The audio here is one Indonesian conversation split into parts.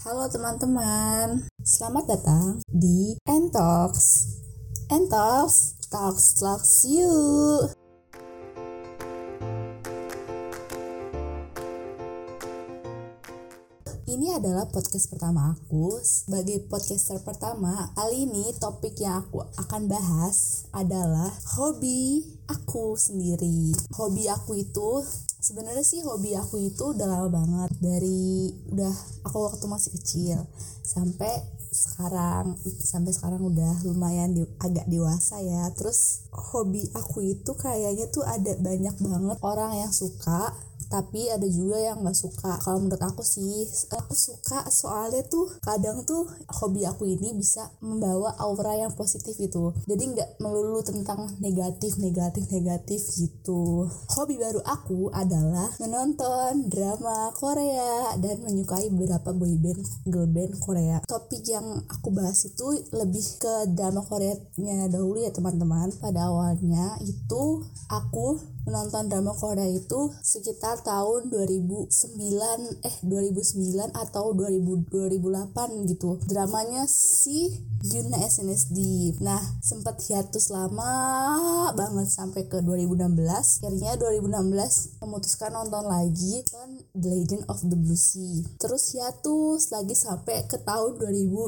Halo teman-teman, selamat datang di Entox. Entox, talks talks you. Ini adalah podcast pertama aku. Sebagai podcaster pertama, kali ini topik yang aku akan bahas adalah hobi aku sendiri. Hobi aku itu sebenarnya sih hobi aku itu udah lama banget dari udah aku waktu masih kecil. Sampai sekarang sampai sekarang udah lumayan di, agak dewasa ya. Terus hobi aku itu kayaknya tuh ada banyak banget orang yang suka tapi ada juga yang nggak suka. Kalau menurut aku sih aku suka soalnya tuh kadang tuh hobi aku ini bisa membawa aura yang positif itu. Jadi nggak melulu tentang negatif negatif negatif gitu. Hobi baru aku adalah menonton drama Korea dan menyukai beberapa boyband girl band Korea. Topik yang aku bahas itu lebih ke drama Koreanya dahulu ya teman-teman. Pada awalnya itu aku menonton drama Korea itu sekitar tahun 2009 eh 2009 atau 2000 2008 gitu. Dramanya si Yuna SNSD nah sempat hiatus lama banget sampai ke 2016 akhirnya 2016 memutuskan nonton lagi nonton The Legend of the Blue Sea. Terus hiatus lagi sampai ke tahun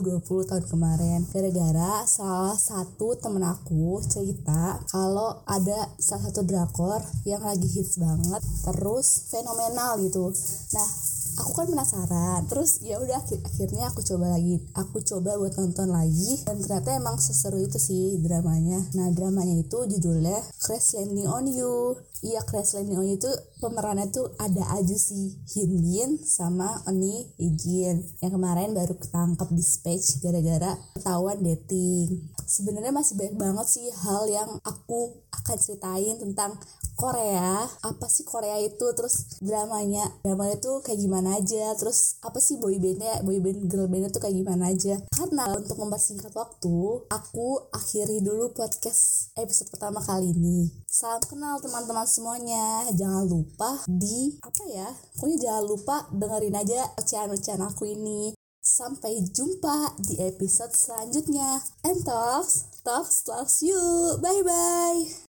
2020 tahun kemarin. Gara-gara salah satu temen aku cerita kalau ada salah satu drakor yang lagi hits banget terus fenomenal gitu. Nah aku kan penasaran. Terus ya udah akhirnya aku coba lagi aku coba buat nonton lagi. Dan ternyata emang seseru itu sih dramanya. Nah dramanya itu judulnya Crash Landing on You. Iya Crash Landing on You itu pemerannya tuh ada aja sih Hyun Bin sama Oni Ijin yang kemarin baru ketangkep di stage gara-gara ketahuan dating. Sebenarnya masih banyak banget sih hal yang aku akan ceritain tentang Korea apa sih Korea itu? Terus dramanya dramanya tuh kayak gimana aja? Terus apa sih boybandnya boyband girl bandnya tuh kayak gimana aja? Karena untuk mempersingkat waktu aku akhiri dulu podcast episode pertama kali ini. Salam kenal teman-teman semuanya. Jangan lupa di apa ya? Pokoknya jangan lupa dengerin aja ocehan-ocehan aku ini. Sampai jumpa di episode selanjutnya. And talks, talks, talks you. Bye-bye.